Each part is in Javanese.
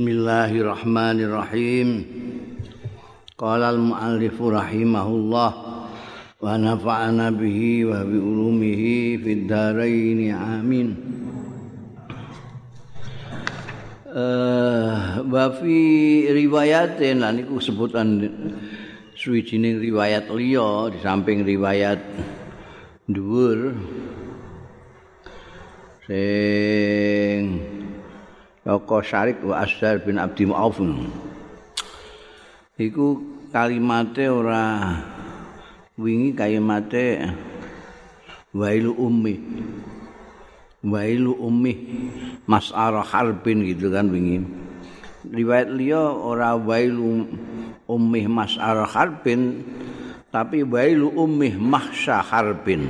Bismillahirrahmanirrahim. Qala al-muallif rahimahullah wa nafa'ana bihi wa bi ulumihi fid dharain amin. Eh wa fi riwayatin lan iku sebutan suwijining riwayat liya di samping riwayat dhuwur sing Toko Syarik wa Asyar bin Abdi Mu'af. Iku kalimate ora wingi kalimate wailu ummi. Wailu ummi mas'ara harbin gitu kan wingi. Riwayat liya ora wailu ummi mas'ara harbin tapi wailu ummi mahsya harbin.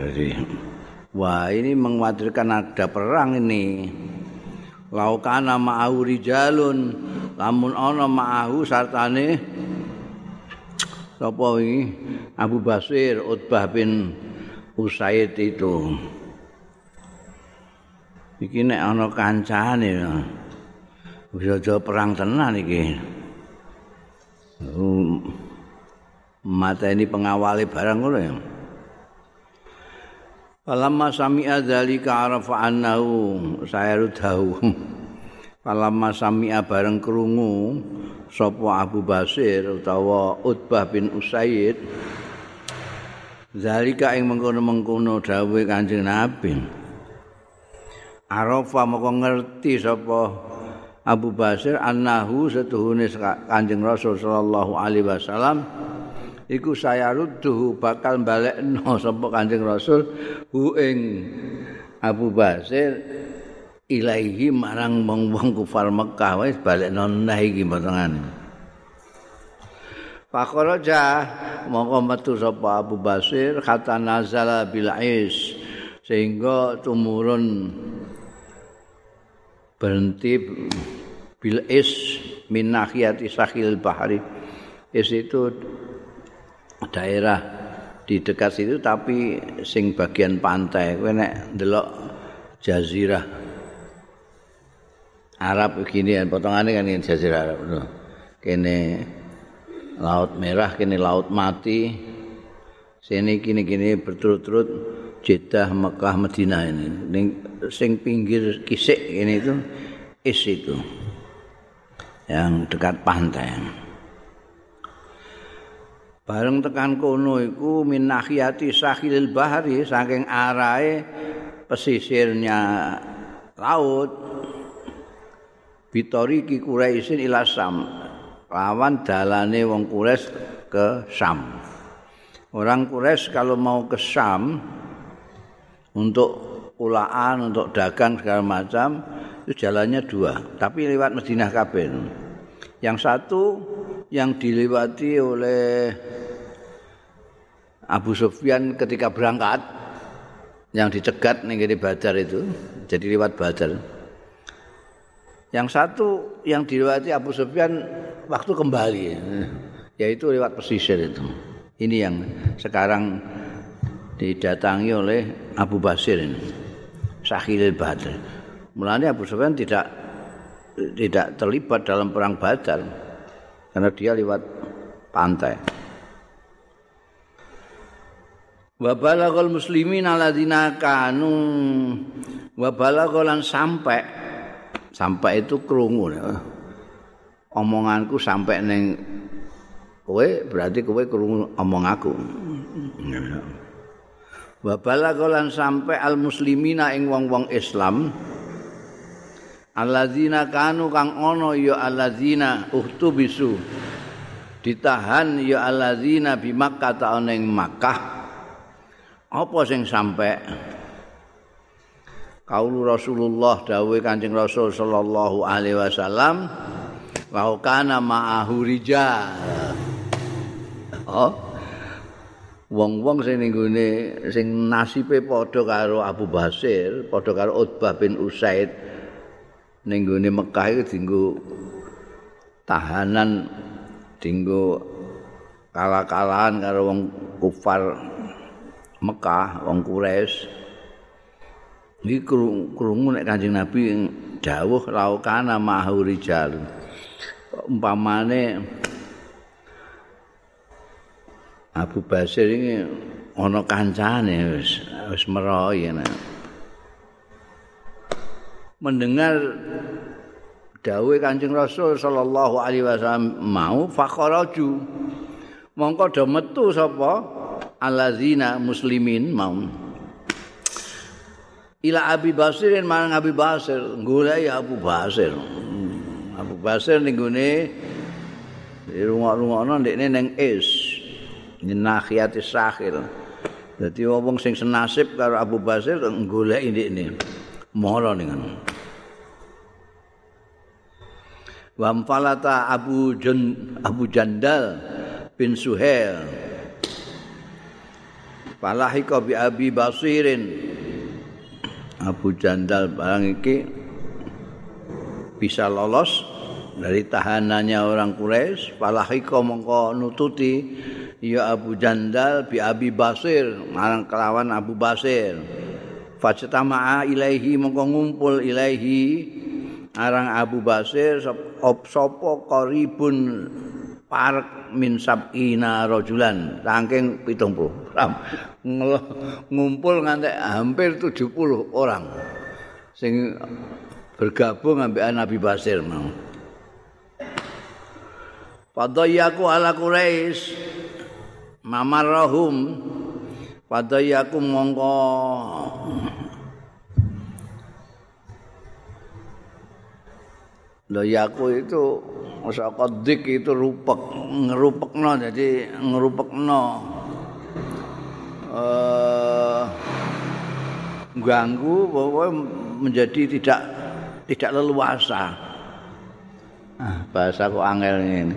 Jadi Wah ini mengkhawatirkan ada perang ini. Laukana ma'ahu rijalun. Lamun ono ma'ahu sartane. Sopo ini? Abu Basir, Utbah bin Usaid itu. Iki nek ono kancane. Bisa jauh perang tenan iki. Mata ini pengawali barang ngono ya. Falamma sami'a dzalika arafa annahu sayrudahu. Falamma sami'a bareng krungu sapa Abu Basir utawa Utbah bin Usaid Zalika ing mengkono-mengkono dawuh Kanjeng Nabi. Arafa moko ngerti sapa Abu Basir annahu setuhune Kanjeng Rasul sallallahu alaihi wasallam iku saya rudduhu bakal balekno sapa Kanjeng Rasul hu ing Abu Basir ilaihi marang wong-wong kufar Mekah. Wis balekno neh iki potongane Fakharaja mongko metu sapa Abu Basir kata nazala bil is sehingga tumurun berhenti bil is min nahiyati sahil bahari is itu daerah di dekat situ tapi sing bagian pantai kowe nek ndelok jazirah Arab begini kan potongane kan ini jazirah Arab kene laut merah kene laut mati sini kini kini berturut-turut Jeddah Mekah Madinah ini. Ning, sing pinggir kisik ini itu is itu yang dekat pantai bareng tekan kono iku min nahiyati sahilil bahari saking arahe pesisirnya laut. Bitori ki Quraisyin ila Sam. Lawan dalane wong Quraisy ke Sam. Orang Quraisy kalau mau ke Sam untuk ulaan untuk dagang segala macam itu jalannya dua tapi lewat Madinah kabeh. Yang satu yang dilewati oleh Abu Sufyan ketika berangkat yang dicegat nih Badar itu jadi lewat Badar. Yang satu yang dilewati Abu Sufyan waktu kembali yaitu lewat pesisir itu. Ini yang sekarang didatangi oleh Abu Basir ini Sahil Badar. Mulanya Abu Sufyan tidak tidak terlibat dalam perang Badar karena dia lewat pantai. Wa balaghal muslimin alladzina kanu wa balaghalan sampai sampai itu krungu omonganku sampai ning kowe berarti kowe krungu omong aku. Wa balaghalan sampai al muslimina ing wong-wong Islam alladzina kanu kang ana ya alladzina uhtu bisu. Ditahan ya alladzina bi Makkah ta ning Makkah. Apa sing sampe? Kaulu Rasulullah dawuh Kanjeng Rasul sallallahu alaihi wasallam wa kana ma'ahu rijal. Oh. Wong-wong sing ning sing nasibe padha karo Abu Basir padha karo Utbah bin Usaid ning gone Mekah iku dinggo tahanan dinggo kalah-kalahan karo wong kufar Mekah, wong Quraisy. Iki krungu nek Kanjeng Nabi dawuh laukana mahu rijal umpamane Abu Basir ini ana kancane wis wis meroy mendengar dawuh Kanjeng Rasul sallallahu alaihi wasallam mau fakharaju mongko do metu sapa? Allazina muslimin mau ila Abi Basirin marang Abi Basir golek Abu Basir. Abu Basir ning gone di rumah-rumah ndekne ning is nyenakhiati sakhir dadi wong sing senasib karo Abu Basir golek ndekne. Mara ning Wamfalata Abu Jun Abu Jandal bin Suhail. Falahika bi Abi Basirin. Abu Jandal barang iki bisa lolos dari tahanannya orang Quraisy. Falahika mongko nututi ya Abu Jandal bi Abi Basir marang kelawan Abu Basir. Fajtama'a ilaihi mongko ngumpul ilaihi arang Abu Basir sapa qaribun parek min sab'ina rajulan saking 70 ngumpul nganti hampir 70 orang. Sing bergabung ambil Nabi Basir mau. Fadayyaku ala Quraisy. Mamarrahum. Fadayyaku mongko Lho yaku itu saka dik itu rupek ngerupekno jadi ngerupekno eh ganggu bahwa menjadi tidak tidak leluasa. Ah, bahasa kok angel ini.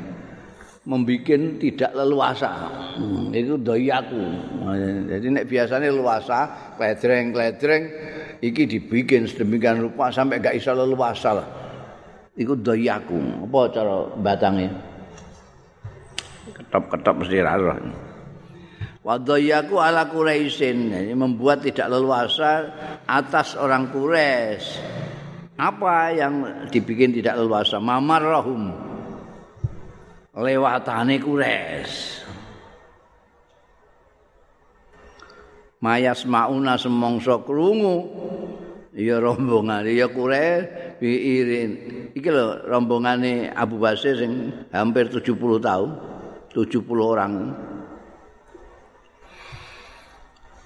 Membikin tidak leluasa. Hmm. Itu doyaku. Jadi nek biasanya leluasa, kledreng-kledreng iki dibikin sedemikian rupa sampai gak iso leluasa lah. Iku doyaku apa cara batange? Ketop-ketop mesti ra roh. Wa doyaku ala quraisin membuat tidak leluasa atas orang Quraisy. Apa yang dibikin tidak leluasa? Mamarrahum. Lewatane Quraisy. Mayas mauna semongso krungu ya rombongan ya kure biirin. Iki lho rombongane Abu Basir sing hampir 70 tahun 70 orang.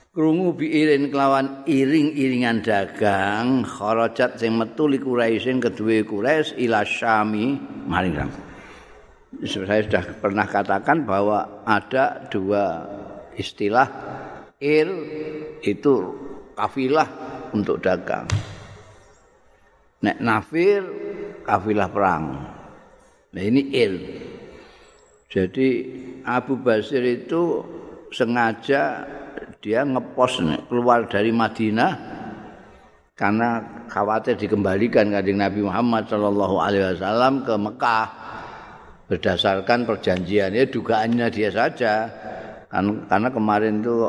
Krungu biirin kelawan iring-iringan dagang kharajat sing metu li Quraisyin kedue Quraisy ila Syami. Maring saya sudah pernah katakan bahwa ada dua istilah ir itu kafilah untuk dagang. Nek nafir kafilah perang. Nah ini il. Jadi Abu Basir itu sengaja dia ngepos keluar dari Madinah karena khawatir dikembalikan kanjeng Nabi Muhammad Shallallahu Alaihi Wasallam ke Mekah berdasarkan perjanjiannya dugaannya dia saja kan karena kemarin itu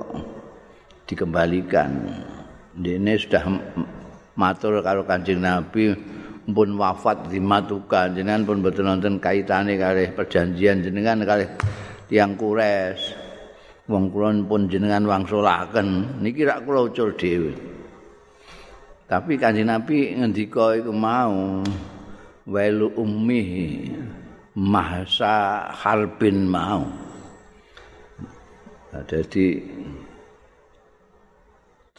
dikembalikan. Dene sudah matur karo Kanjeng Nabi pun wafat dimatukan. Jenengan pun betul nonton kaitane kali perjanjian jenengan kali tiang kures. Wong kulon pun jenengan wangsulaken. Niki rak kula ucul dhewe. Tapi kanjeng Nabi ngendika iku mau wailu ummi mahsa harbin mau. Jadi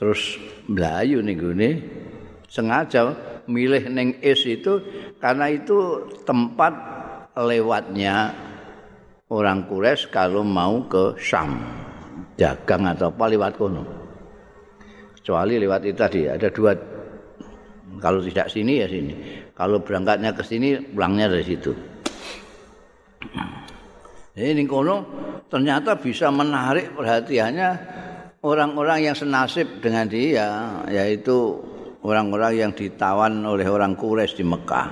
terus melayu nih gune sengaja milih neng es itu karena itu tempat lewatnya orang Quraisy kalau mau ke Syam. Dagang atau apa lewat kono. Kecuali lewat itu tadi ada dua. Kalau tidak sini ya sini. Kalau berangkatnya ke sini pulangnya dari situ. Ini kono ternyata bisa menarik perhatiannya orang-orang yang senasib dengan dia yaitu orang-orang yang ditawan oleh orang Quraisy di Mekah.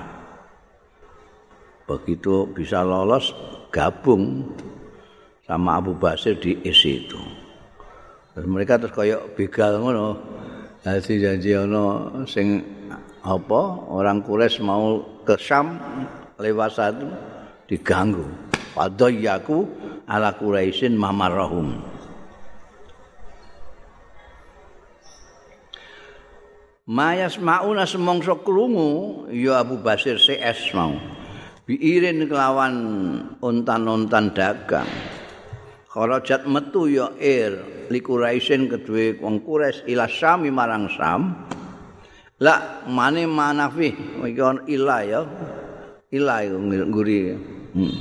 Begitu bisa lolos gabung sama Abu Basir di is itu. Dan mereka terus kayak begal ngono. Jadi janji ono sing apa orang Quraisy mau ke Syam lewat satu diganggu. Fadayyaku ala Quraisyin mamarrahum. Mayas mauna semongso krungu ya Abu Basir CS mau. Biirin kelawan untan-untan dagang. Kharajat metu ya ir li Quraisyin kedue wong Quraisy ila Syam marang Syam. La mane manafi iki ila ya. Ila nguri. Hmm.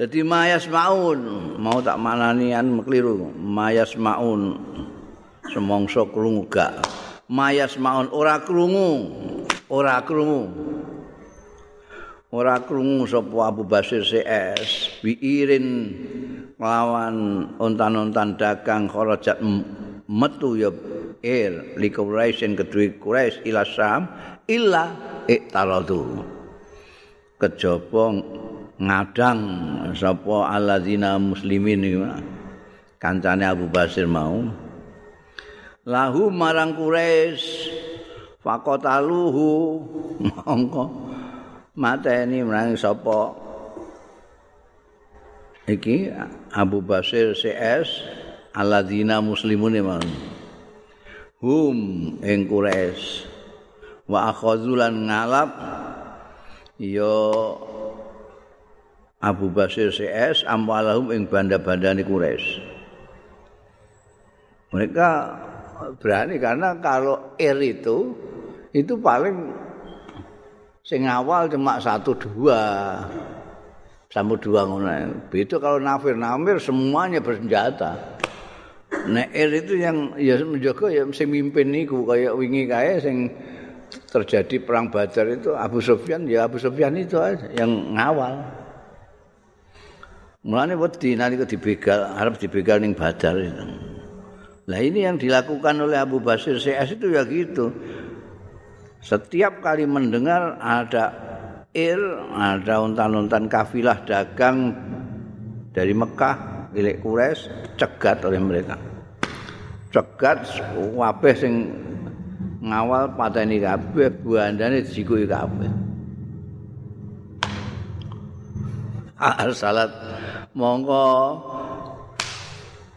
Jadi mayas maun mau tak mananian keliru. Mayas maun semongso krungu gak. Mayas maun ora krungu. Ora krungu. Ora krungu sapa Abu Basir CS biirin lawan ontan-ontan dagang kharajat metu ya ir li Quraisyin kedue Quraisy ila Syam illa iktaradu. Kejaba ngadang sapa alladzina muslimin kancane Abu Basir mau lahu marang Quraisy. Faqataluhu mongko mateni marang sapa? Iki Abu Basir CS alladzina muslimun mau hum ing Quraisy. Wa akhazulan ngalap. Ya Abu Basir CS amwalahum ing banda-bandane Quraisy. Mereka berani karena kalau R itu itu paling sing awal cuma satu dua sama dua ngono. Begitu kalau nafir nafir semuanya bersenjata. Nek R itu yang ya menjaga ya sing mimpin niku kayak wingi kae sing terjadi perang Badar itu Abu Sufyan ya Abu Sufyan itu aja yang ngawal. Mulane wedi nalika dibegal, arep dibegal ning Badar itu. Lah ini yang dilakukan oleh Abu Basir CS itu ya gitu. Setiap kali mendengar ada ir, ada untan-untan kafilah dagang dari Mekah milik Quraisy cegat oleh mereka. Cegat wabeh sing ngawal pateni kabeh buandane dijikuki kabeh. Salat monggo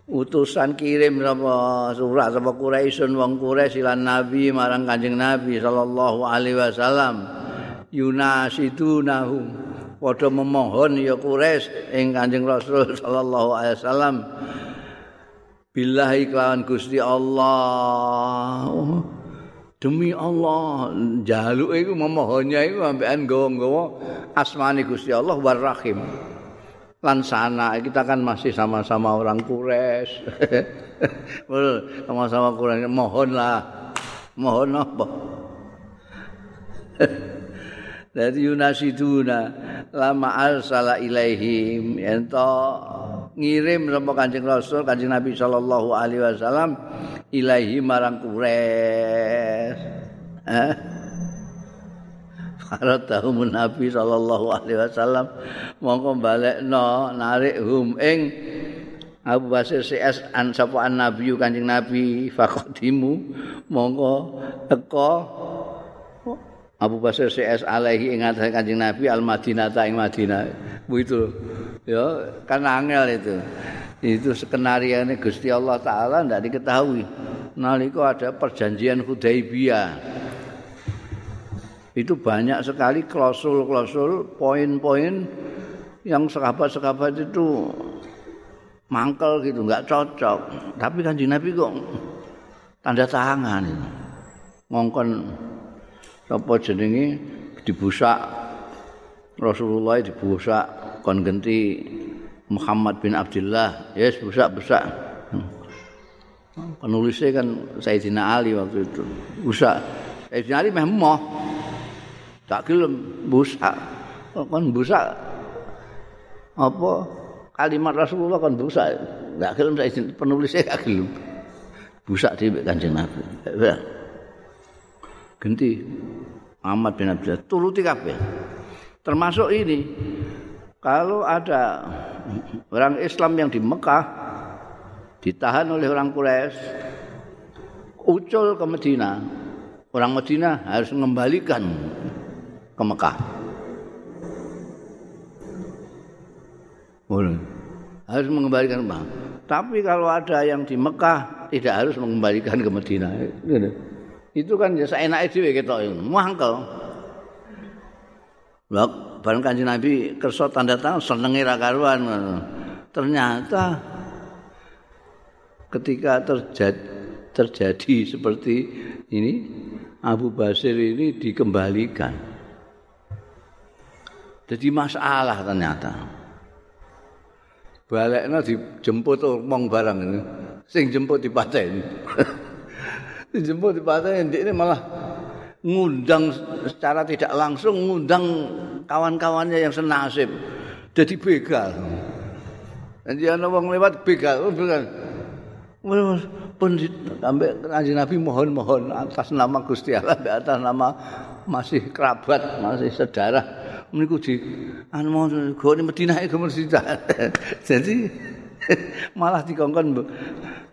utusan kirim sapa surat sapa Quraisyun wong Quraisy lan Nabi marang Kanjeng Nabi sallallahu alaihi wasallam. Yunasidunahu padha memohon ya Quraisy ing Kanjeng Rasul sallallahu alaihi wasallam. Billahi kelawan Gusti Allah. Demi Allah jaluk iku memohonnya iku ambekan gawa-gawa asmane Gusti Allah warrahim lan sana kita kan masih sama-sama orang kures. Sama-sama kures. Mohonlah mohon apa? Dari yunasiduna lama arsala ilaihim. Ento ngirim sama kancing rasul kancing nabi sallallahu alaihi wasallam ilaihi marang kures. Eh? Faradahum Nabi sallallahu alaihi wasallam mongko balekno narik hum ing Abu Basir CS an sapa an Nabi Kanjeng Nabi faqadimu mongko teko Abu Basir CS alaihi ing atas Kanjeng Nabi al Madinah ta ing Madinah. Bu itu ya kan angel itu. Itu skenario Gusti Allah taala ndak diketahui. Nalika ada perjanjian Hudaibiyah. Itu banyak sekali klausul-klausul poin-poin yang sekabat-sekabat itu mangkel gitu nggak cocok. Tapi kan Nabi kok tanda tangan ngongkon apa jenenge? Dibusak. Rasulullah dibusak. Kon ganti Muhammad bin Abdullah yes busak-busak penulisnya kan Sayyidina Ali waktu itu. Busak. Sayyidina Ali memang tak gelem busak. Kon busak. Apa? Kalimat Rasulullah kon busak. Gak gelem saya penulisnya gak gelem. Busak di kanjeng Nabi. Ganti Ahmad bin Abdullah turuti kabeh. Termasuk ini kalau ada orang Islam yang di Mekah ditahan oleh orang Quraisy ucul ke Medina orang Madinah harus mengembalikan ke Mekah. Harus mengembalikan ke. Tapi kalau ada yang di Mekah tidak harus mengembalikan ke Madinah. Itu kan ya seenaknya dhewe ketok muangkel. Lah bareng Kanjeng Nabi kersa tanda tangan senenge ra karuan. Ternyata ketika terjadi, terjadi seperti ini Abu Basir ini dikembalikan. Jadi masalah ternyata. Baleknya dijemput omong barang ini. Sing jemput dipateni. dijemput dipateni ini malah ngundang secara tidak langsung ngundang kawan-kawannya yang senasib. Jadi begal. Dan dia wong lewat begal, begal. pun kanjeng Nabi mohon-mohon atas nama Gusti Allah atas nama masih kerabat, masih saudara meniku di anu mau go ni Madinah ke Madinah. Jadi malah dikongkon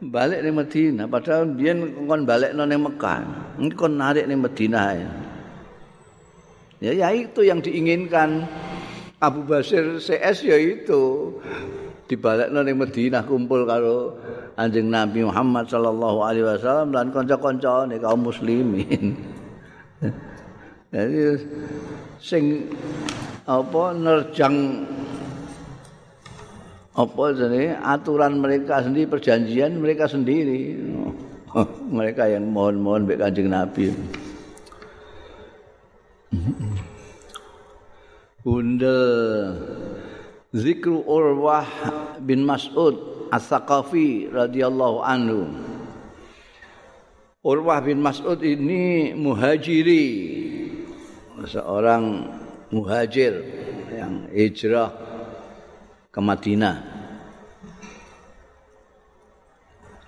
balik ning Madinah padahal biyen kongkon balik nang Mekah. Ini kon narik ning Madinah ya. Ya, itu yang diinginkan Abu Basir CS ya itu dibalik ning Madinah kumpul karo Anjing Nabi Muhammad sallallahu alaihi wasallam dan kanca-kanca kaum muslimin. Jadi sing apa nerjang apa jadi aturan mereka sendiri perjanjian mereka sendiri. Mereka yang mohon-mohon baik kanjeng Nabi. Bunda Zikru Urwah bin Mas'ud As-Saqafi radhiyallahu anhu. Urwah bin Mas'ud ini muhajiri seorang muhajir yang hijrah ke Madinah.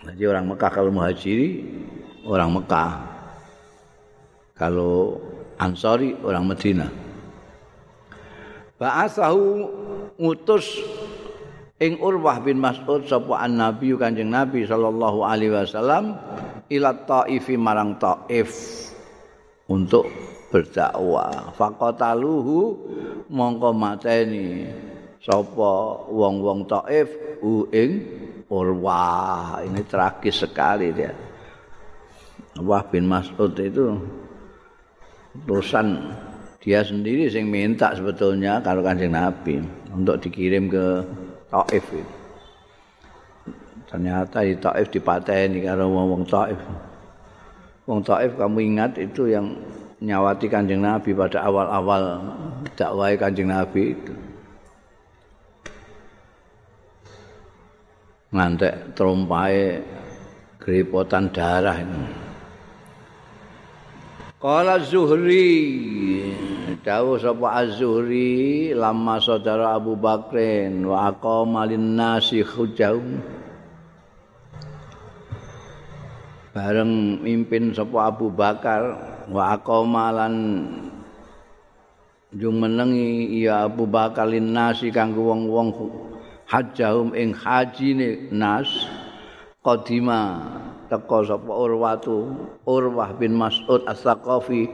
Jadi orang Mekah kalau muhajiri orang Mekah. Kalau Ansori orang Madinah. Ba'asahu ngutus ing Urwah bin Mas'ud sapa an-nabi Kanjeng Nabi sallallahu alaihi wasallam ila Taifi marang Taif untuk berdakwah faqataluhu mongko mateni sapa wong-wong Taif u ing ini tragis sekali dia Wah bin Mas'ud itu urusan dia sendiri yang minta sebetulnya kalau kanjeng Nabi untuk dikirim ke Taif itu. Ternyata di Taif dipateni karo wong Taif. Wong Taif kamu ingat itu yang nyawati kanjeng Nabi pada awal-awal dakwah kanjeng Nabi itu. Ngantek terumpai geripotan darah ini. Kala Zuhri Dawuh sapa Az-Zuhri lama saudara Abu Bakrin wa aqama nasi khujau bareng mimpin sapa Abu Bakar wa aqama lan jung menengi ya Abu Bakar nasi kanggo wong-wong hajjahum ing hajine nas qadima teko sapa Urwatu Urwah bin Mas'ud As-Saqafi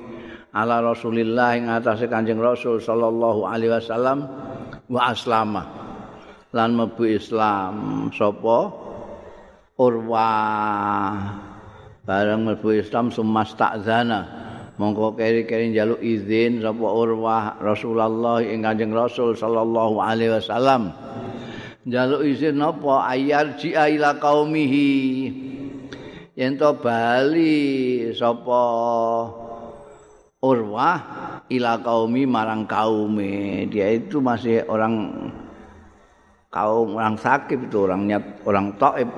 ala Rasulillah ing atase Kanjeng Rasul sallallahu alaihi wasallam wa aslama lan mlebu Islam sapa Urwah. Bareng mlebu Islam sumas takzana mongko keri-keri njaluk izin sapa Urwah Rasulullah ing Kanjeng Rasul sallallahu alaihi wasallam. Njaluk izin napa ayar ji ila qaumihi. Yen to bali sapa Urwah ila qaumi marang kaume. Dia itu masih orang kaum orang sakit itu orang nyat orang taib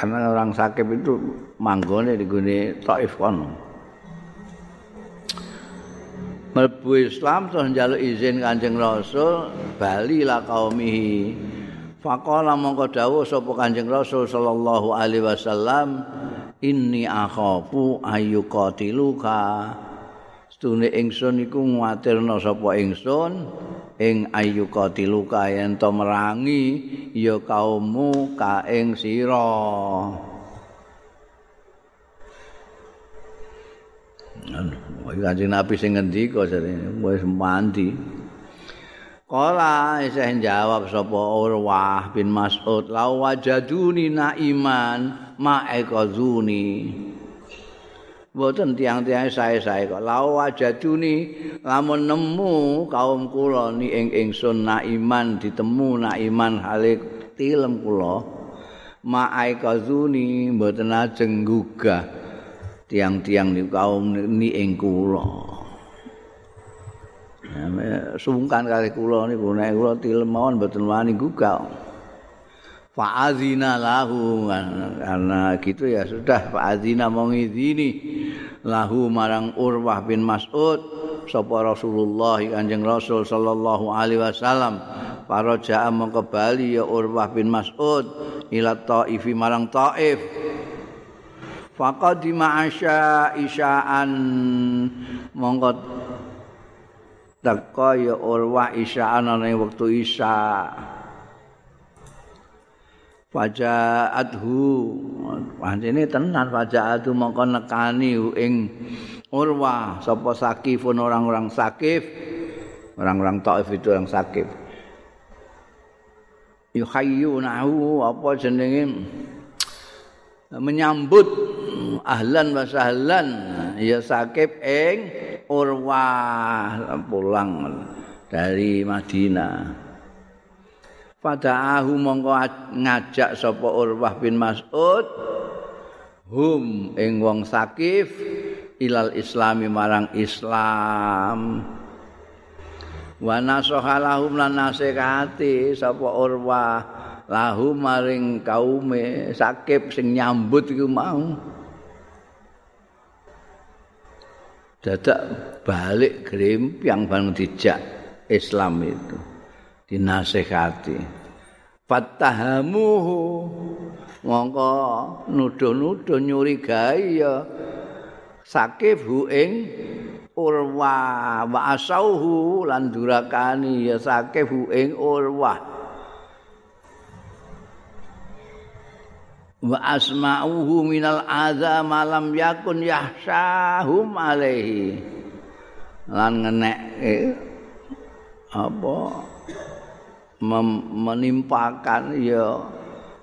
karena orang sakit itu manggone di gune Taif kono. Melbu Islam terus njaluk izin Kanjeng Rasul bali la kaumihi. Faqala mongko dawuh sapa Kanjeng Rasul sallallahu alaihi wasallam inni akhafu ayyuqatiluka. Stune ingsun iku nguwatirna sapa ingsun ing ayu katiluka yen to merangi ya kaummu ka ing sira Kanjeng Nabi sing ngendika jarene wis mandi. Kala isih jawab sapa Urwah bin Mas'ud la wajaduni naiman ma'ekazuni. Boten tiang-tiang sae-sae kok la wajaduni lamun nemu kaum kula ni ing ingsun naiman ditemu naiman hale tilem kula ma'ekazuni boten ajeng gugah tiang-tiang ni kaum ni ing kula. sungkan kali kula niku nek kula tilem mawon mboten wani gugah. Fa'azina lahu karena gitu ya sudah fa'azina mau ngizini lahu marang Urwah bin Mas'ud sapa Rasulullah Kanjeng Rasul sallallahu alaihi wasallam para ja'a mongko bali ya Urwah bin Mas'ud ila Taifi marang Taif faqadima asya isya'an. Mongko teka ya urwa isya ana wektu isya. Fajaathu. Pancene tenan fajaathu mongko nekani ing urwa. Sapa sakifun orang-orang sakif? Orang-orang taif itu yang sakif. Yuhayyunahu apa jenenge menyambut ahlan wa sahlan ya sakif ing Urwah pulang dari Madinah. Fada'ahu mongko ngajak sapa Urwah bin Mas'ud hum ing wong sakif ilal islami marang Islam. Wa nasahalahum lan nasihati sapa Urwah lahum maring kaume sakif sing nyambut iku mau. dadak balik grimpiang bang dijak Islam itu dinasehati. Fatahamuhu mongko nuduh-nuduh nyurigai ya. Sakif hu ing urwa wa asauhu lan durakani ya sakif hu ing urwa wa asma'uhu minal adza malam yakun yahsahum alaihi. Lan ngenek apa menimpakan ya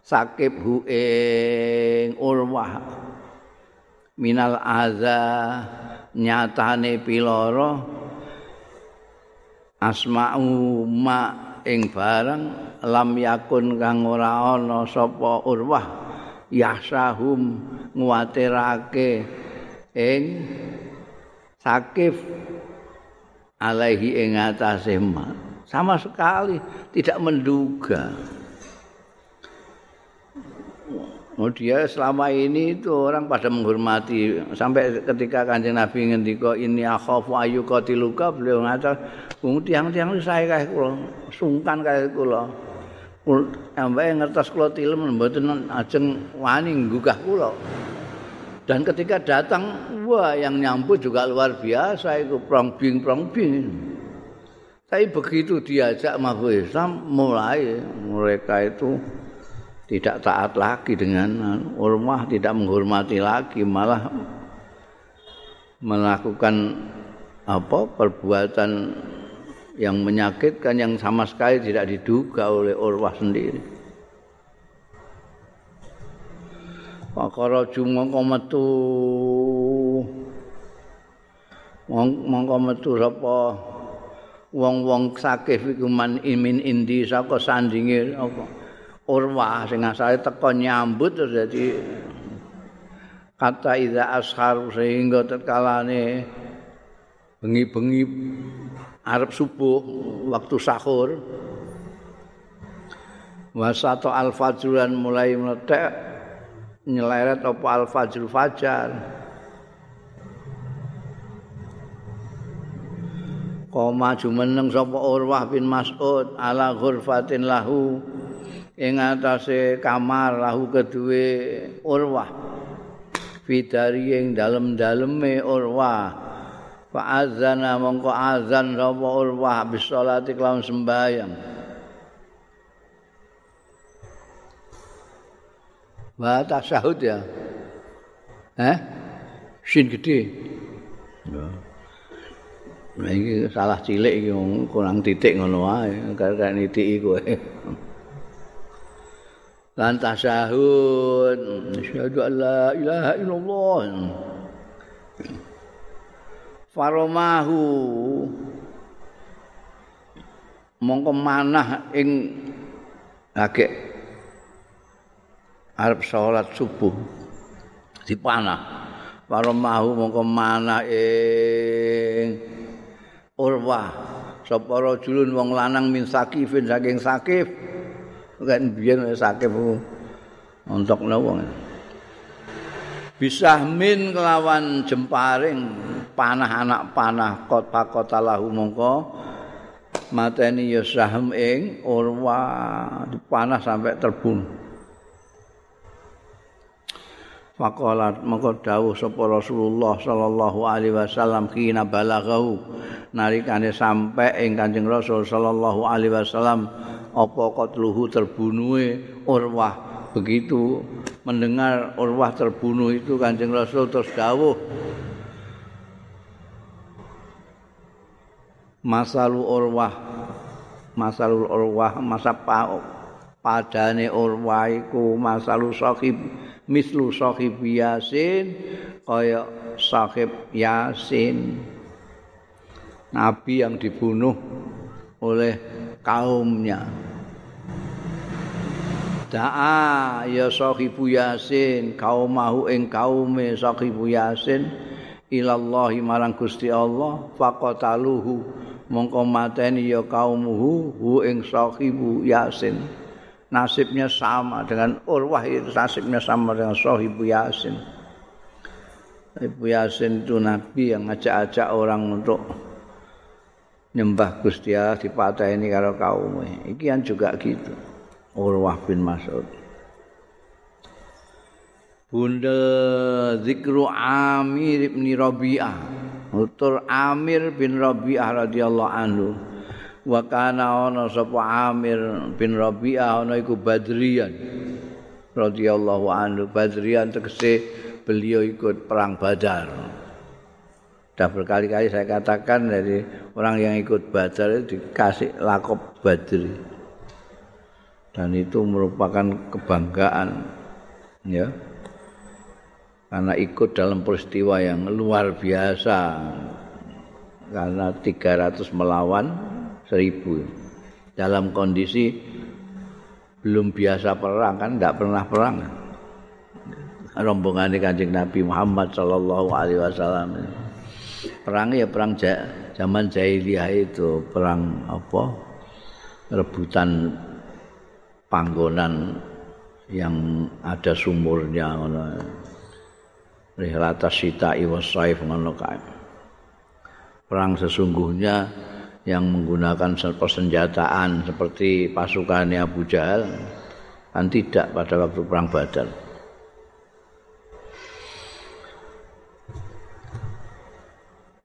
sakib hu ing urwah. Minal adza nyatane piloro asma'u ma ing barang lam yakun kang ora ana sapa urwah yahsahum nguatirake ing sakif alaihi ing atase sama sekali tidak menduga. Oh dia selama ini itu orang pada menghormati. Sampai ketika kanjeng Nabi ngendika ini akhafu ayu qatiluka beliau wong tiang-tiang saya kayak kula sungkan kayak kula Ambae ngertos kula tilem mboten ajeng wani nggugah kula. Dan ketika datang, wah yang nyambut juga luar biasa itu prongbing prongbing. Tapi begitu diajak Mahfud Islam, mulai mereka itu tidak taat lagi dengan urmah, tidak menghormati lagi, malah melakukan apa perbuatan yang menyakitkan yang sama sekali tidak diduga oleh Urwah sendiri. Pakara mongko metu. Mongko metu sapa? Wong-wong sakif iku man imin indi saka sandinge apa? Urwah sing asale teko nyambut terus dadi kata iza ashar sehingga terkalane bengi-bengi arep subuh waktu sahur. Wasato al fajran mulai meletek nyeleret apa al fajr fajar koma jumeneng sapa urwah bin mas'ud ala ghurfatin lahu ing atase kamar lahu kedue urwah. Fidari ing dalem-daleme urwah Fa'adzana mongko azan sapa urwah bis salati kelawan sembahyang. Wa tasyahud ya. Eh? Shin gede. Nah, iki salah cilik iki kurang titik ngono wae, kaya nitiki kowe. Lan tasyahud, asyhadu an la ilaha illallah. Faromahu. Mongko manah ing agek arep salat subuh. Dipanah. Faromahu mongko manah ing urwah. Sapa rajulun wong lanang min sakifin saking sakif. Kan biyen sakif untuk wong bisa min kelawan jemparing panah anak panah kot pakotalahu mongko mateni ya sahm ing urwa dipanah sampai terbunuh Faqalat mongko dawuh sapa Rasulullah sallallahu alaihi wasallam kina balaghahu nalikane sampai ing Kanjeng Rasul sallallahu alaihi wasallam apa qatluhu terbunuhe Urwah? Begitu mendengar Urwah terbunuh itu Kanjeng Rasul terus dawuh Masalu Urwah. Masalul Urwah masa padane Urwah iku masalu sahib mislu sahib Yasin kaya sahib Yasin. Nabi yang dibunuh oleh kaumnya. Da'a ya sahibu Yasin kaumahu ing kaume sahibu Yasin ilallahi marang Gusti Allah faqataluhu mongko mateni ya kaumuhu hu ing sahibu Yasin. Nasibnya sama dengan Urwah itu nasibnya sama dengan sahibu Yasin. Ibu Yasin itu nabi yang ngajak-ajak orang untuk nyembah Gusti Allah dipateni karo kaum iki kan juga gitu Urwah bin Mas'ud Bunda zikru Amir bin Rabi'ah Utur Amir bin Rabi'ah radhiyallahu anhu wa kana ana sapa Amir bin Rabi'ah ana iku Badrian radhiyallahu anhu Badrian tegese beliau ikut perang Badar Sudah berkali-kali saya katakan dari orang yang ikut Badar itu dikasih lakop Badri. Dan itu merupakan kebanggaan ya. Karena ikut dalam peristiwa yang luar biasa. Karena 300 melawan 1000. Dalam kondisi belum biasa perang kan tidak pernah perang. Rombongan Kanjeng Nabi Muhammad sallallahu alaihi wasallam. perang ya perang zaman jahiliyah itu perang apa rebutan panggonan yang ada sumurnya rihlata ngono kae. Perang sesungguhnya yang menggunakan persenjataan seperti pasukannya Abu Jahal kan tidak pada waktu perang Badar.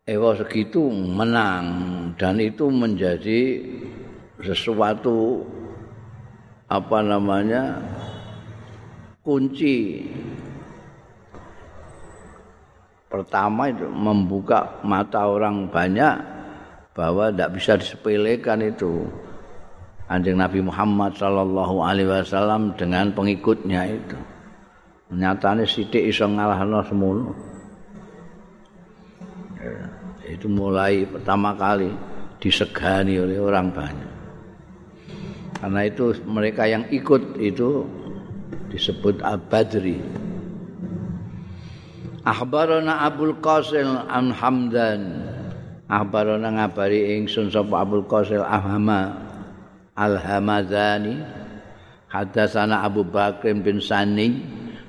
Ewa segitu menang dan itu menjadi sesuatu apa namanya kunci pertama itu membuka mata orang banyak bahwa tidak bisa disepelekan itu anjing Nabi Muhammad Shallallahu Alaihi Wasallam dengan pengikutnya itu nyatanya sidik iso ngalahno semuanya itu mulai pertama kali disegani oleh orang banyak. Karena itu mereka yang ikut itu disebut Al-Badri. Akhbarana Abul Qasil an Hamdan. Akhbarana ngabari ingsun sapa Abul Qasil Ahama Al Hamadani. Hadatsana Abu Bakr bin Sani,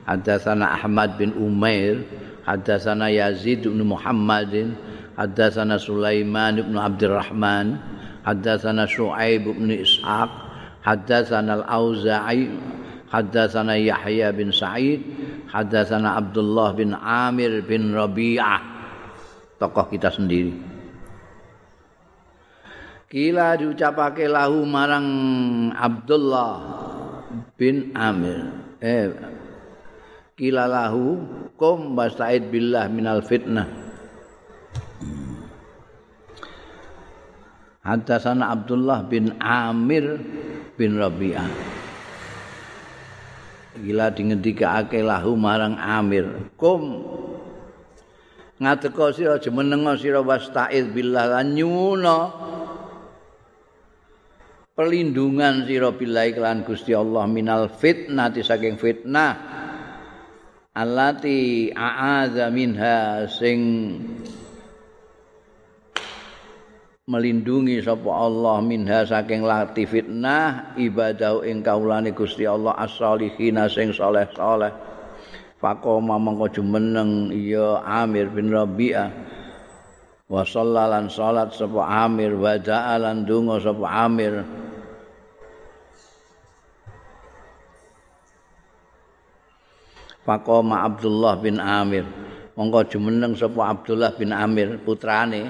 hadatsana Ahmad bin Umair, hadatsana Yazid bin Muhammadin, hadatsana Sulaiman bin Abdurrahman, hadatsana Shu'aib bin Ishaq, hadatsana Al-Auza'i. haddatsana Yahya bin Sa'id, haddatsana Abdullah bin Amir bin Rabi'ah. Tokoh kita sendiri. Kila diucapake lahu marang Abdullah bin Amir. Eh kila lahu kum bastaid billah minal fitnah. Hadasana Abdullah bin Amir bin Rabi'ah. Gila dingendikake lahu marang Amir. Kum ngateka sira jemenenga sira wastaiz billah lan nyuna perlindungan sira billahi kelan Gusti Allah minal fitnati saking fitnah allati a'adza minha sing melindungi sapa Allah minha saking lati fitnah ibadah ing kaulane Gusti Allah as-solihin sing saleh-saleh. Faqoma mongko jumeneng ya Amir bin Rabi'ah. Wa sallalan salat sapa Amir wa ja'alan donga sapa Amir. Faqoma Abdullah bin Amir. Mongko jumeneng sapa Abdullah bin Amir putrane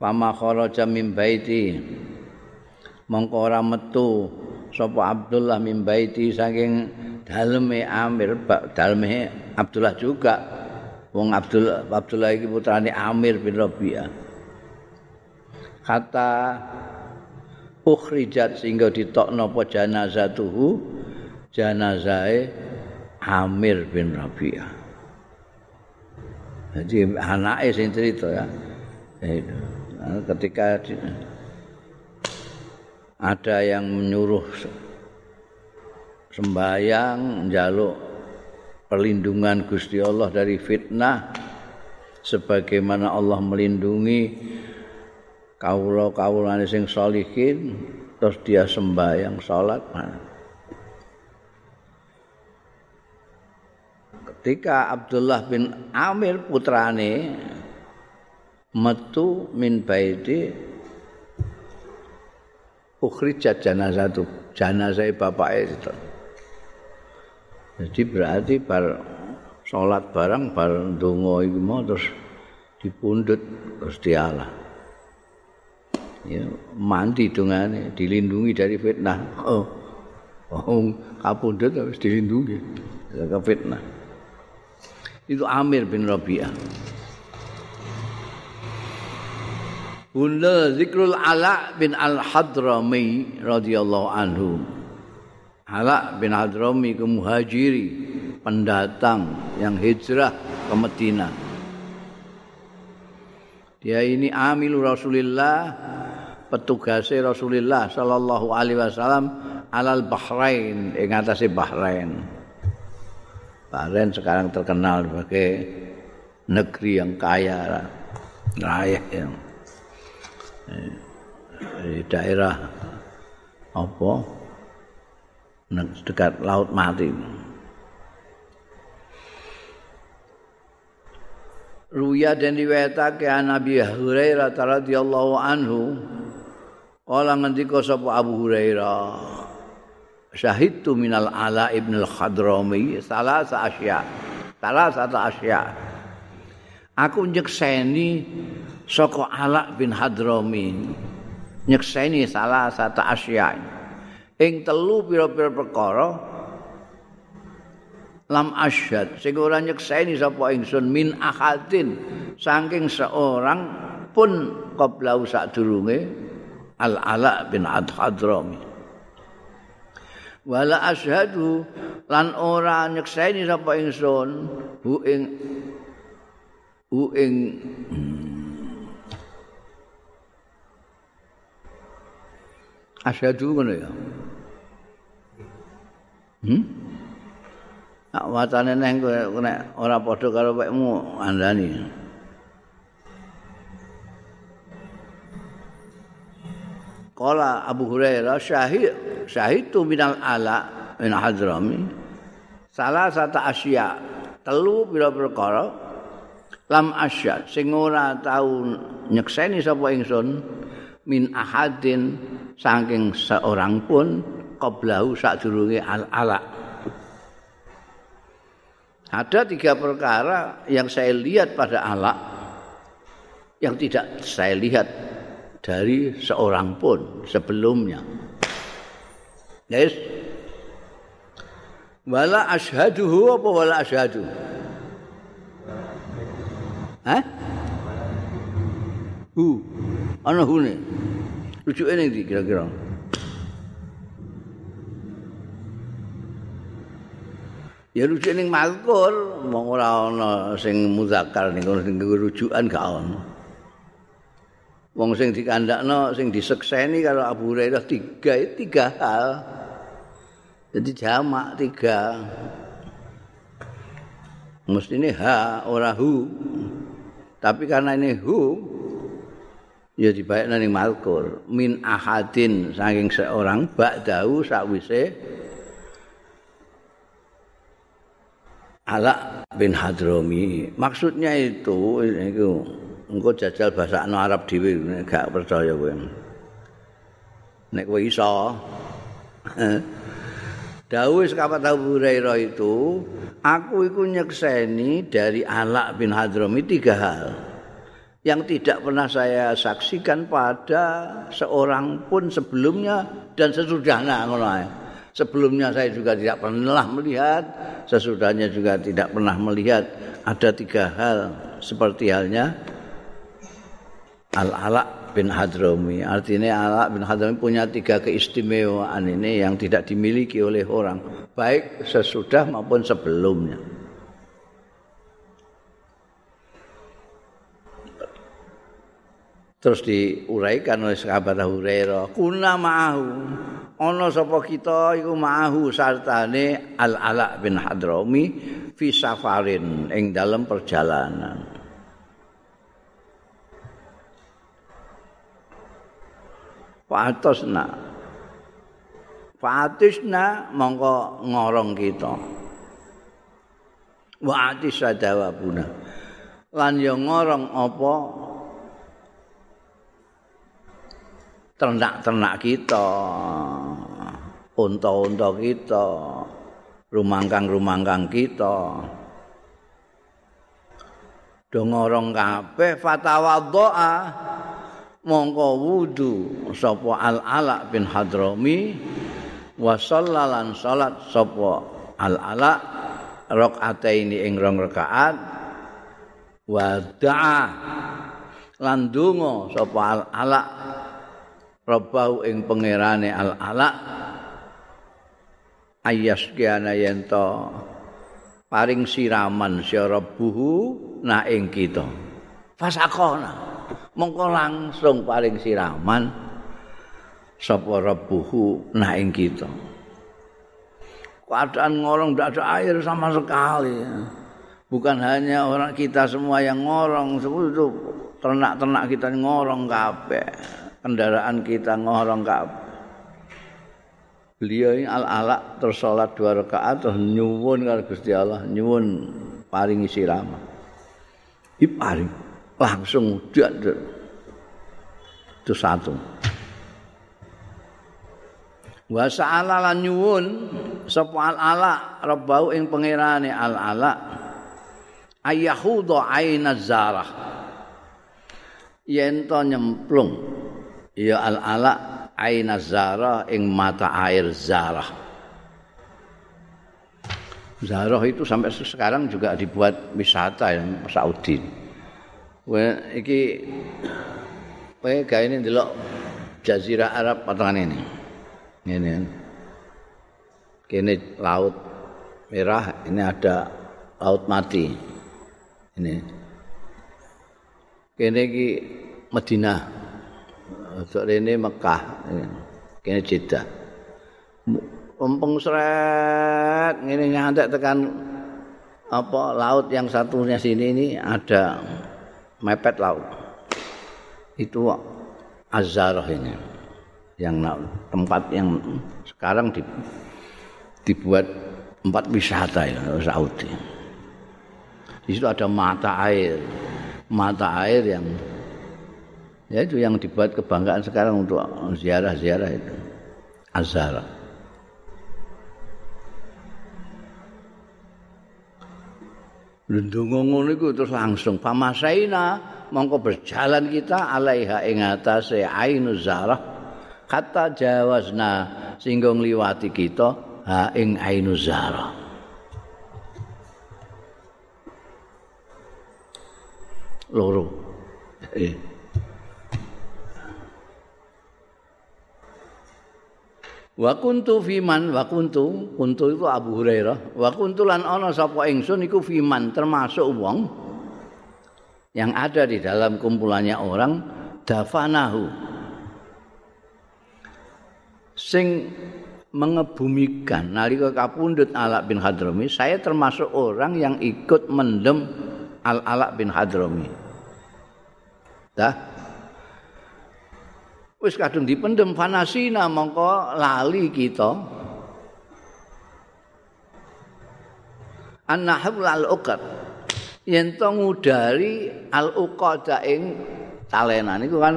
Fama kharaja min baiti. Mongko ora metu sapa Abdullah min baiti saking daleme Amir daleme Abdullah juga. Wong Abdul Abdullah iki putrane Amir bin Rabi'ah. Kata ukhrijat sehingga ditokno apa janazatuhu? Janazahe Amir bin Rabi'ah. Jadi anaknya sing cerita ya. Itu ketika ada yang menyuruh sembahyang jaluk perlindungan Gusti Allah dari fitnah sebagaimana Allah melindungi kawula-kawulane sing sholihin terus dia sembahyang salat ketika Abdullah bin Amir putrane metu min baiti ukhrijat jenazah itu jenazah bapak itu jadi berarti bar sholat barang bar dongo itu mau terus dipundut terus dialah ya mandi dongane dilindungi dari fitnah. Oh oh kapundut harus dilindungi dari fitnah. Itu Amir bin Rabi'ah Bunda Zikrul Ala bin Al-Hadrami radhiyallahu anhu. Ala bin Hadrami ke muhajiri, pendatang yang hijrah ke Medina. Dia ini amilu Rasulillah, petugasnya Rasulullah sallallahu alaihi wasallam alal Bahrain, ing atase Bahrain. Bahrain sekarang terkenal sebagai negeri yang kaya raya yang di daerah apa? Dekat laut mati. Ruya dan riwayatake an Nabi Hurairah radhiyallahu anhu. Kala ngendika sapa Abu Hurairah? Syahidtu minal ala ibn al-khadrami salah asya salah satu asya. Aku nyekseni saka Alak bin Hadrami nyekseni salah satu asya ing telu pira-pira perkara lam asyad sing ora nyekseni sapa ingsun min ahadin saking seorang pun qablau sadurunge al ala bin hadrami. Wala asyhadu lan ora nyekseni sapa ingsun hu ing hu ing asyhadu ngono ya. Hmm? Nak wacane neng kowe ora padha karo wekmu andani. Kala Abu Hurairah syahid syahid tu minal ala min hadrami salah satu asya telu pira perkara lam asya sing ora tau nyekseni sapa ingsun min ahadin saking seorang pun qablahu sadurunge al-ala. Ada tiga perkara yang saya lihat pada ala yang tidak saya lihat dari seorang pun sebelumnya. Yes. Wala ashaduhu apa wala ashadu? Hah? Hu. Ana hune. rujuke ning ndi kira-kira Ya rujuk ning mazkur, mong ora ana sing muzakkar ning sing rujukan gak ana. Wong sing dikandakno sing disekseni karo Abu Hurairah tiga tiga hal. Jadi jamak tiga. Mesti ini ha ora hu. Tapi karena ini hu ya dibayakna ning mazkur min ahadin saking seorang ba'dahu sakwise Ala bin Hadromi. Maksudnya itu itu engko jajal bahasa Arab dhewe gak percaya kowe. Nek kowe iso. Dawuh sekapat Abu Hurairah itu, aku iku nyekseni dari Ala bin Hadromi tiga hal yang tidak pernah saya saksikan pada seorang pun sebelumnya dan sesudahnya Sebelumnya saya juga tidak pernah melihat, sesudahnya juga tidak pernah melihat. Ada tiga hal seperti halnya Al-Ala bin Hadrami. Artinya Al-Ala bin Hadrami punya tiga keistimewaan ini yang tidak dimiliki oleh orang. Baik sesudah maupun sebelumnya. Terus diuraikan oleh sahabat Hurairah, kuna ma'ahu. Ana sapa kita iku ma'ahu sartane Al-Ala bin Hadrami fi safarin ing dalam perjalanan. Fa'atusna. Fa'atusna mongko ngorong kita. Wa'atis sadawabuna. Lan yo ngorong apa ternak-ternak kita, unta-unta kita, rumangkang-rumangkang kita. Dongorong kabeh fatawaddoa mongko wudu sapa al-ala bin hadrami wa sallalan salat sapa al-ala rakaataini ing rong rakaat wa da'a lan donga sapa al-ala Rabbahu ing pangerane al-ala ayas kiana yento paring siraman si Rabbuhu na ing kita. Fasakona. Mongko langsung paring siraman sapa Rabbuhu na ing kita. Keadaan ngorong tidak ada air sama sekali. Bukan hanya orang kita semua yang ngorong itu ternak-ternak kita ngorong kabeh kendaraan kita ngorong kabeh. Beliau ini al-ala terus sholat dua rakaat terus nyuwun kalau Gusti Allah nyuwun paringi sirama. Iparing langsung dia itu satu. Wa sa'ala lan nyuwun sapa al-ala rabbau ing pangerane al-ala ayyahudu aina zarah yen to nyemplung ya al ala aina zara ing mata air zarah zarah itu sampai sekarang juga dibuat wisata yang Saudi Wah, iki gak ini delok Jazirah Arab potongan ini. Ini. Kini laut merah, ini ada laut mati. Ini. Kini ki Madinah. Untuk ini Mekah, kini Jeddah. Umpeng seret, ini ngantek tekan apa laut yang satunya sini ini ada mepet laut. Itu Azarah ini, yang tempat yang sekarang dibuat tempat wisata ya Saudi. Di situ ada mata air, mata air yang Ya itu yang dibuat kebanggaan sekarang untuk ziarah-ziarah itu. Azhar. Lendungo ngono iku terus langsung pamasaina mongko berjalan kita alaiha ing atase ainu zarah kata jawazna singgo ngliwati kita ha ing ainu zarah. Loro. Eh. Wa kuntu fiman wa kuntu kuntu itu Abu Hurairah. Wa kuntu lan ana sapa ingsun iku fiman termasuk wong yang ada di dalam kumpulannya orang dafanahu. Sing mengebumikan nalika kapundhut Alak bin Hadrami saya termasuk orang yang ikut mendem Al Alak bin Hadrami. Dah wis kadung dipendem fanasina mongko lali kita. Annahul al uqad. Yen to ngudari al uqada ing talenan. Iku kan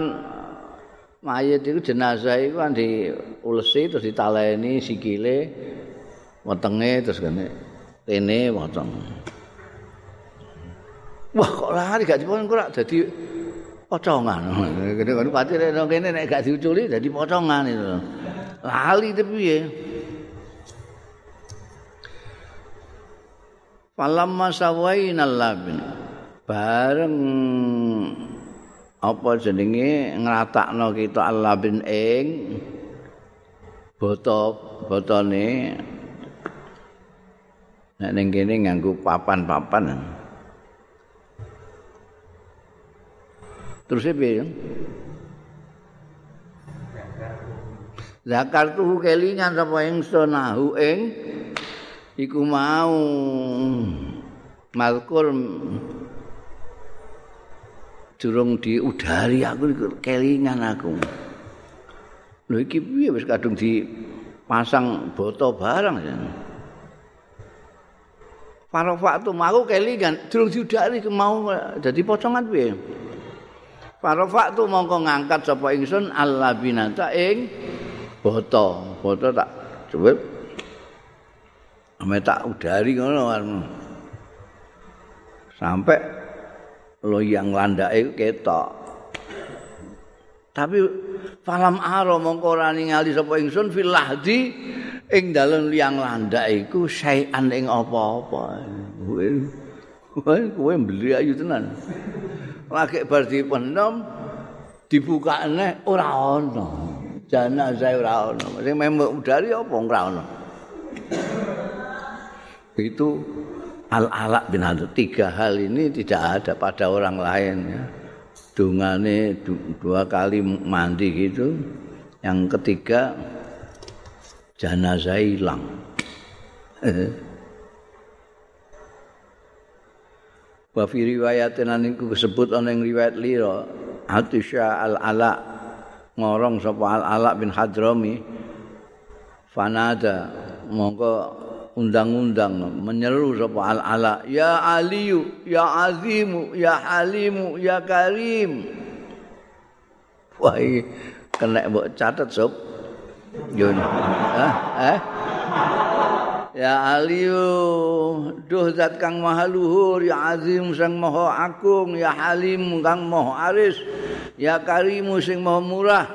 mayit itu jenazah itu kan diulesi terus ditaleni sikile wetenge terus kene rene weteng. Wah kok lari gak dipon kok dadi pocongan. Gede kan pati nek kene nek gak diuculi dadi pocongan itu. Lali te piye? Falamma sawaina labin. Bareng apa jenenge ngratakno kita alabin ing boto botone nek ning kene nganggo papan-papan. Terus piye? Zakar tuh kelingan sapa ingsun nahu ing iku mau malkur durung diudari aku kelingan aku. Lho iki piye wis kadung dipasang boto barang ya. Para waktu mau kelingan durung diudari mau dadi pocongan piye? Para waktu mongko ngangkat sapa ingsun Allah binata ing boto. Boto tak coba ame tak udari ngono Sampai loyang landake ketok. Tapi falam aro mongko ora ningali sapa ingsun fil lahdi ing dalem liang landak iku sayan ing apa-apa. Kowe mbeli ayu tenan. Lagi bar dipendem dibukane ora ana. Jenazah ora ana. Sing memang udari apa ora ana? Itu al alak bin Hadud tiga hal ini tidak ada pada orang lain ya. Dungane dua kali mandi gitu. Yang ketiga jenazah hilang wa fi riwayatin niku disebut ana ing riwayat lira. Atisha al-Ala ngorong sapa al-Ala bin Hadrami. Fanada monggo undang-undang menyeru sapa al-Ala ya Aliyu ya Azimu ya Halimu ya Karim. Wah kena mbok catet sob. Yo eh Ya Aliyu duh zat kang maha luhur ya azim sang maha agung ya halim kang maha aris ya karimu sing maha murah.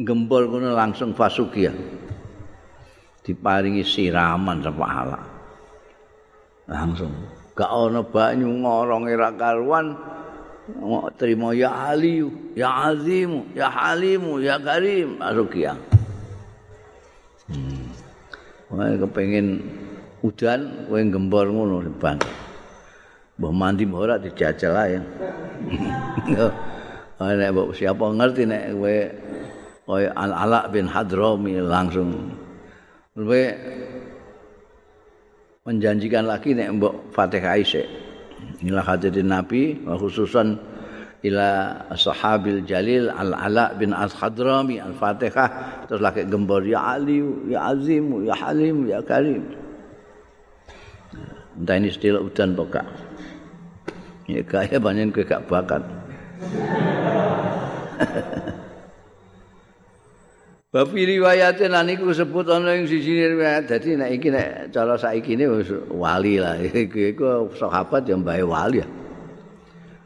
Gembol kono langsung fasukia diparingi siraman sapa Allah langsung. Gak ana banyu ngorong ira karuan. Terima ya Aliyu ya azim ya halimu ya karim. Fasukia hmm. Wah, kepengin udan kowe gembor ngono ban. Mbah mandi mbah ora dijajal ae. Ah nek mbok siapa ngerti nek kowe kowe Al Ala bin Hadrami langsung kowe menjanjikan lagi nek mbok Fatihah isik. Inilah hadirin Nabi khususan ila sahabil jalil al ala bin al khadrami al fatihah terus lagi gembor ya ali ya azim ya halim ya karim. Entah ini still udan pokok ya kaya banyak ke gak bakat Bapak riwayatin lan iku sebut ana ing sisi riwayat. Dadi nek iki nek cara saiki ini wali lah. Iku sahabat yang bae wali ya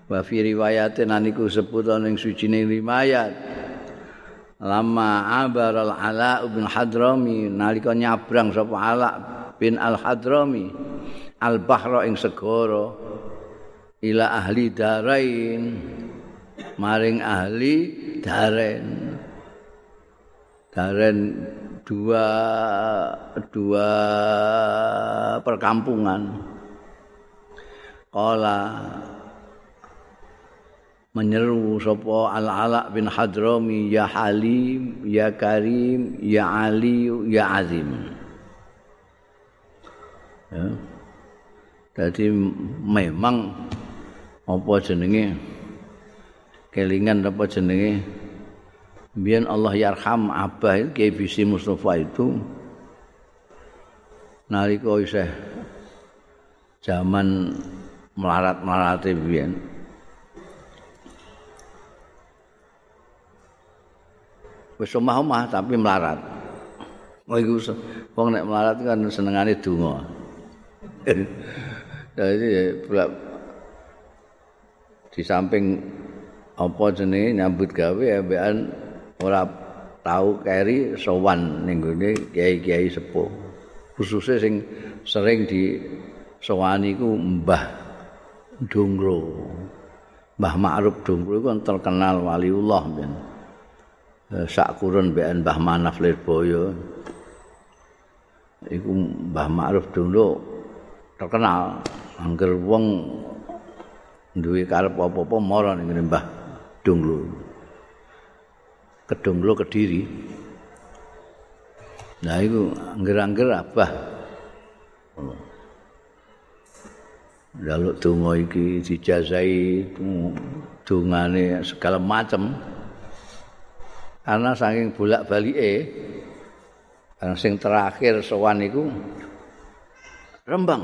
wa fi riwayatin aniku sebut ning sucine riwayat lama abar al ala bin hadrami nalika nyabrang sapa ala bin al hadrami al bahra ing segara ila ahli darain maring ahli daren Daren dua dua perkampungan. Kala menyeru sapa Al-Ala bin Hadrami ya Halim ya Karim ya Ali ya Azim. Ya. Jadi memang apa jenenge kelingan apa jenenge biyen Allah yarham abah Kiai Bisi Mustafa itu nalika isih zaman melarat-melarate biyen wis omah-omah tapi melarat. Oh iku wong nek melarat kan senengane donga. Jadi pula di samping apa jenenge nyambut gawe ambekan ora tahu keri sowan ning gone kiai-kiai sepuh. Khususnya sing sering di sowani iku Mbah Dongro. Mbah Ma'ruf Dongro iku terkenal waliullah ben. Eh, sak kurun mbek Mbah Manaf Lirboyo. Iku Mbah Ma'ruf dulu terkenal angger wong duwe karep apa-apa mara ning Mbah Donglo. Kedonglo Kediri. Nah iku angger-angger abah. Lalu donga iki dijazai dungane segala macam. Karena saking bolak balik eh karena sing terakhir sowan itu rembang.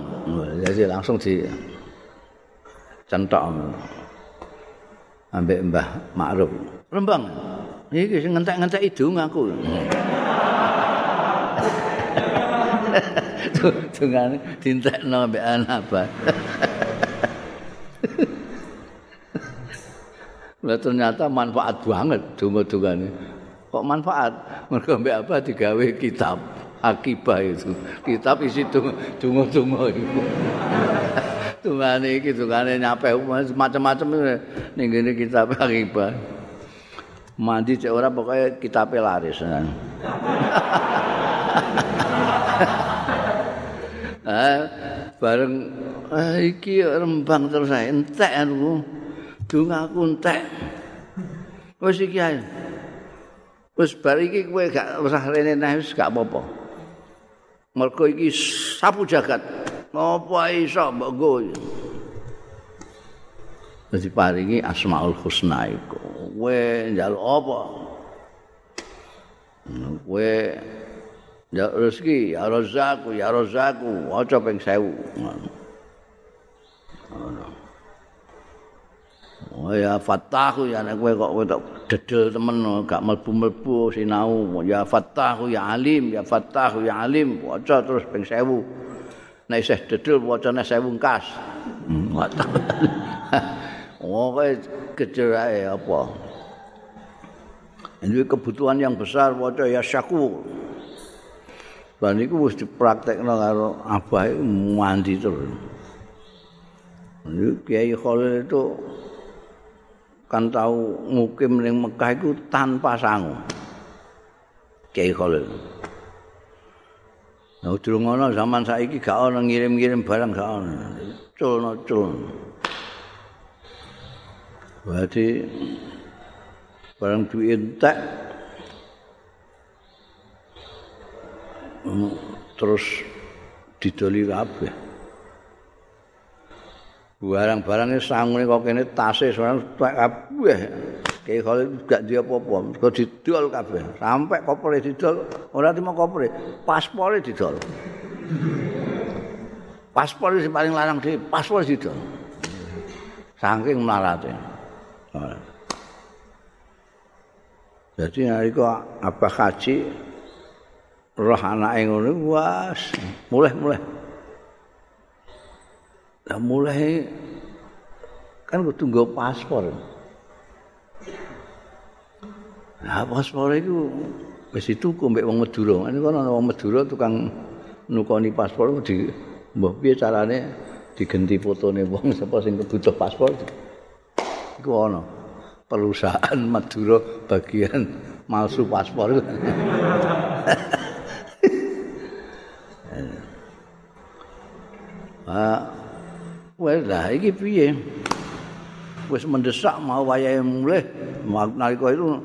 Jadi langsung di centok. Ambek mbah makruf rembang. Ini sing ngentek ngentek hidung aku. Dengan dintek no ambek anak Lah ternyata manfaat banget donga-dongane. Kok manfaat? Mergo mbek apa digawe kitab akibah itu. Kitab isi donga-donga itu. Tungane iki tungane nyape macam-macam ning ngene kitab akibah. Mandi cek ora pokoknya kitabnya laris. eh, bareng eh, iki rembang terus entek aku. Dongaku entek. Wis iki ae. Wis bar iki kowe gak usah rene neh wis gak apa-apa. Mergo iki sapu jagat. Apa iso mbok go? Dadi paringi Asmaul Husna iku. Kowe njaluk apa? Kowe njaluk rezeki, ya rezaku, ya rezaku, aja ping 1000. Oh ya Fattahu ya nek kowe kok kowe dedel temen gak mlebu-mlebu sinau. Ya Fattahu ya Alim ya Fattahu ya Alim waca terus ping 1000 nek isih dedel wacane 1000 kas hmm, oh kowe kecerae apa? Ini kebutuhan yang besar waca ya Syakur Dan itu harus dipraktekkan karo abah mandi terus. Ini Kiai Khalil itu kan tahu mukim ning Mekah itu tanpa sangu. Kiai Khalil. Nah, durung ana zaman saiki gak ana ngirim-ngirim barang gak ana. Culno cul. Berarti barang duit entek terus didoli kabeh. Barang-barangnya sangune kok kene tase tuwek kabeh. Kalau gak dia apa-apa kok didol kabeh. Sampai koper didol ora timo koper paspor didol. Paspor sing paling larang di paspor didol. Saking melarate jadi hari kok apa haji roh anak yang ngono was mulai mulai Lah mulai kan kudu nggo paspor. Lah paspor itu wis dituku mbek wong Madura. Ini ana wong Madura tukang nukoni paspor di mbah piye carane digenti fotone wong sapa sing kebutuh paspor. Iku ana perusahaan Madura bagian malsu paspor. Ah, wes lah iki piye? Wis mendesak mau wayahe mulih. Nalika itu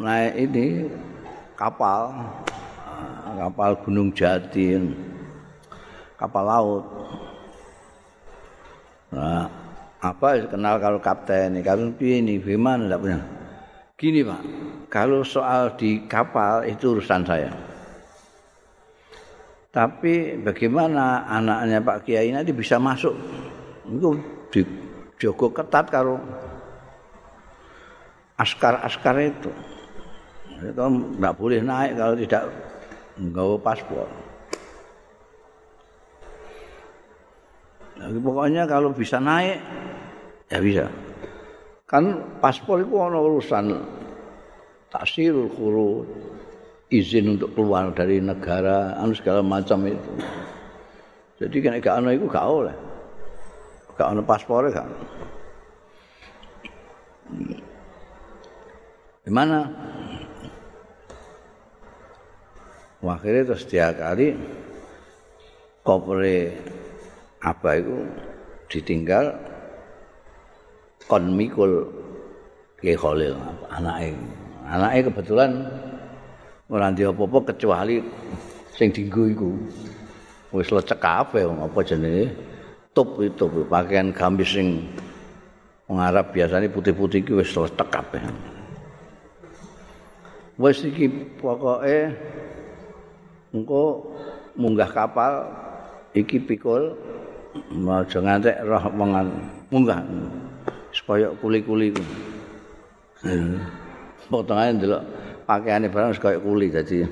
naik ini kapal. Kapal Gunung Jati. Kapal laut. Nah, apa kenal kalau kapten ini? Kalau ini? Gimana tidak punya gini pak. Kalau soal di kapal itu urusan saya tapi bagaimana anaknya Pak Kiai nanti bisa masuk itu dijogo ketat kalau askar-askar itu itu tidak boleh naik kalau tidak menggawa paspor. Jadi pokoknya kalau bisa naik, ya bisa. Kan paspor itu ada urusan taksirul kuru, izin untuk keluar dari negara, anu segala macam itu. Jadi kan gak ada itu gak oleh. Gak ada paspornya kan. Gimana? akhirnya terus setiap kali kopre apa itu ditinggal kon mikul ke Khalil anaknya anaknya kebetulan orang dia apa kecuali sing dinggu iku. Wis lecek kabeh apa jenenge? Top itu pakaian gamis sing wong Arab biasanya putih-putih iki wis lecek kabeh. Wis iki pokoke engko munggah kapal iki pikul aja ngantek roh mengan munggah. Supaya kuli-kuli. Ku hmm. potongane ndelok pakaiane barang kaya kuli dadi.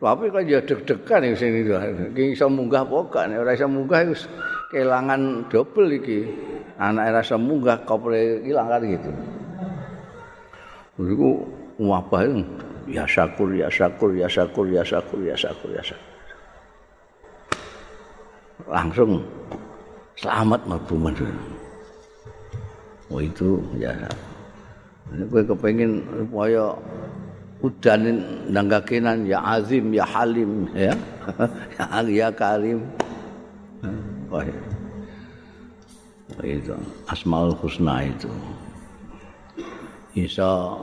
Tapi kok ya deg-degan yang sini tuh iki iso munggah gak nek ora iso munggah wis kelangan double iki. Anak era iso munggah kopre ilang kan gitu. Iku wabah itu. Ya syakur ya syakur ya syakur ya syakur ya syakur ya syakur langsung selamat mendur oh itu ya. ini gue kepengen supaya udanin nanggakinan ya azim ya halim ya ya karim oh, ya. itu asmaul husna itu bisa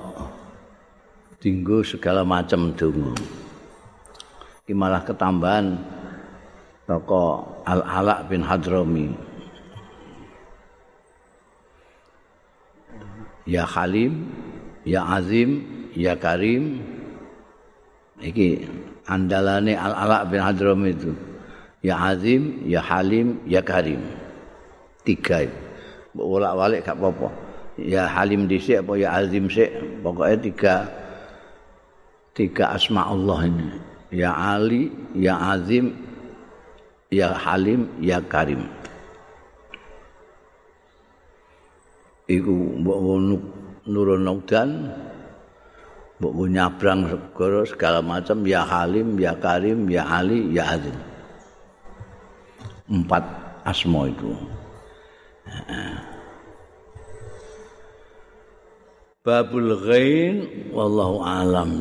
dinggo segala macam donga. Iki malah ketambahan toko Al-Ala bin Hadrami. Ya Halim, Ya Azim, Ya Karim. Iki andalane Al-Ala bin Hadrami itu. Ya Azim, Ya Halim, Ya Karim. Tiga itu. Bolak-balik gak apa-apa. Ya Halim dhisik apa ya Azim sik, pokoknya tiga tiga asma Allah ini ya Ali ya Azim ya Halim ya Karim iku mbok nurun udan mbok nyabrang segara segala macam ya Halim ya Karim ya Ali ya Azim. Empat asma itu babul ghain wallahu alam